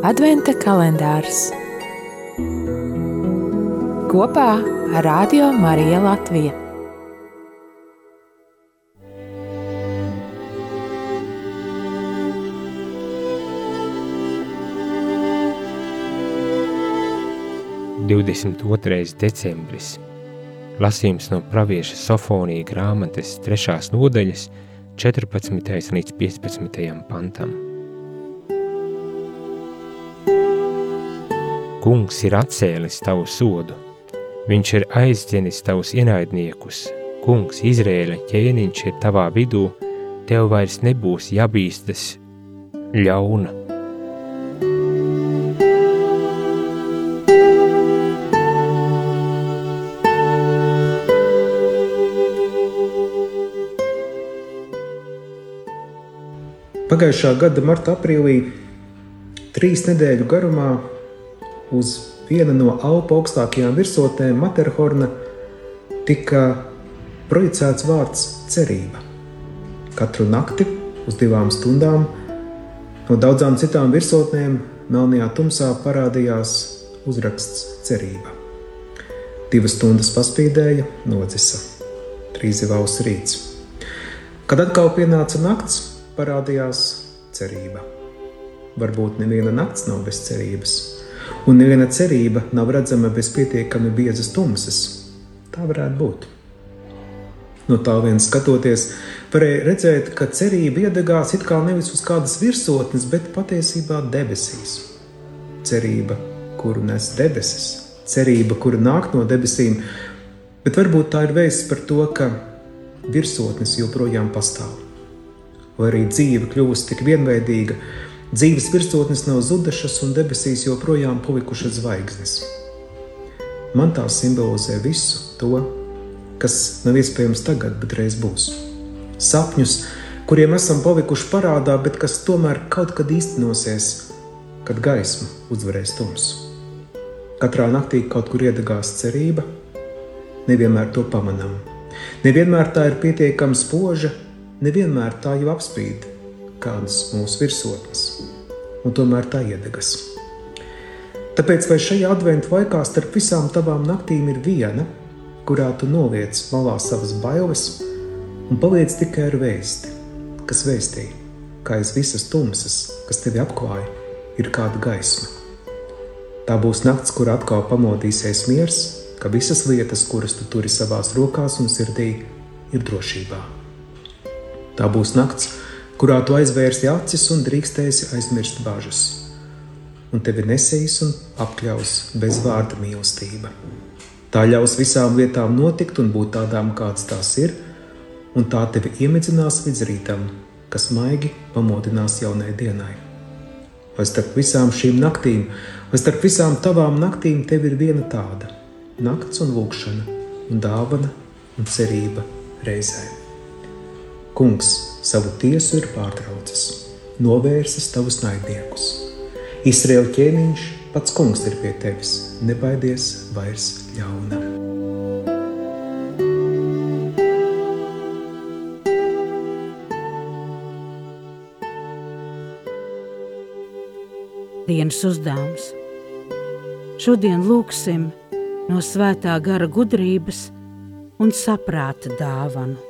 Adventa kalendārs kopā ar Radio Mariju Latviju. Divdesmit otrais decembris. Lasījums no pravieša Sofonija grāmatas 3. nodaļas, 14. līdz 15. pantam. Kungs ir atcēlis tavu sodu, viņš ir aizķenis tavus ienaidniekus, kungs Izrēļa ķēniņš ir tavā vidū, tev vairs nebūs jābīstas ļauna. Pagājušā gada marta aprīlī trīs nedēļu garumā uz viena no Alpu augstākajām virsotnēm, Materhorna, tika projicēts vārds cerība. Katru nakti uz divām stundām no daudzām citām virsotnēm melnajā tumsā parādījās uzraksts cerība. Divas stundas paspīdēja, nodzisa. Trīs zivs rīts. Kad atkal pienāca nakts, parādījās cerība. Varbūt neviena nakts nav bez cerības, un neviena cerība nav redzama bez pietiekami biezas tumsas. Tā varētu būt. No tā viens skatoties, varēja redzēt, ka cerība iedegās it kā nevis uz kādas virsotnes, bet patiesībā debesīs. Cerība, kuru nes debesis, cerība, kura nāk no debesīm, bet varbūt tā ir vēsts par to, ka virsotnes joprojām pastāv. Vai arī dzīve kļuvusi tik vienveidīga, Dzīves virsotnes nav zudušas, un debesīs joprojām palikušas zvaigznes. Man tā simbolizē visu to, kas nav iespējams tagad, bet reiz būs. Sapņus, kuriem esam palikuši parādā, bet kas tomēr kaut kad īstenosies, kad gaisma uzvarēs tumsu. Katrā naktī kaut kur iedegās cerība, nevienmēr to pamanām. Nevienmēr tā ir pietiekami spoža, nevienmēr tā jau apspīd kādas mūsu virsotnes, un tomēr tā iedegas. Tāpēc vai šajā adventu laikā starp visām tavām naktīm ir viena, kurā tu noliec malā savas bailes un paliec tikai ar vēsti, kas vēstīja, ka aiz visas tumsas, kas tevi apklāja, ir kāda gaisma. Tā būs nakts, kur atkal pamodīsies miers, ka visas lietas, kuras tu turi savās rokās un sirdī, ir drošībā. Tā būs nakts, kurā tu aizvērsi acis un drīkstēsi aizmirst bažas, un tevi nesīs un apkļaus bezvārda mīlestība. Tā ļaus visām lietām notikt un būt tādām, kādas tās ir, un tā tevi iemidzinās līdz rītam, kas maigi pamodinās jaunai dienai. Vai starp visām šīm naktīm, vai starp visām tavām naktīm tev ir viena tāda - nakts un lūkšana, un dāvana un cerība reizēm. Kungs, savu tiesu ir pārtraucis, novērsis tavus naidniekus. Izraēla ķēniņš, pats kungs ir pie tevis, nebaidies vairs ļauna. Dienas uzdevums. Šodien lūksim no svētā gara gudrības un saprāta dāvanu.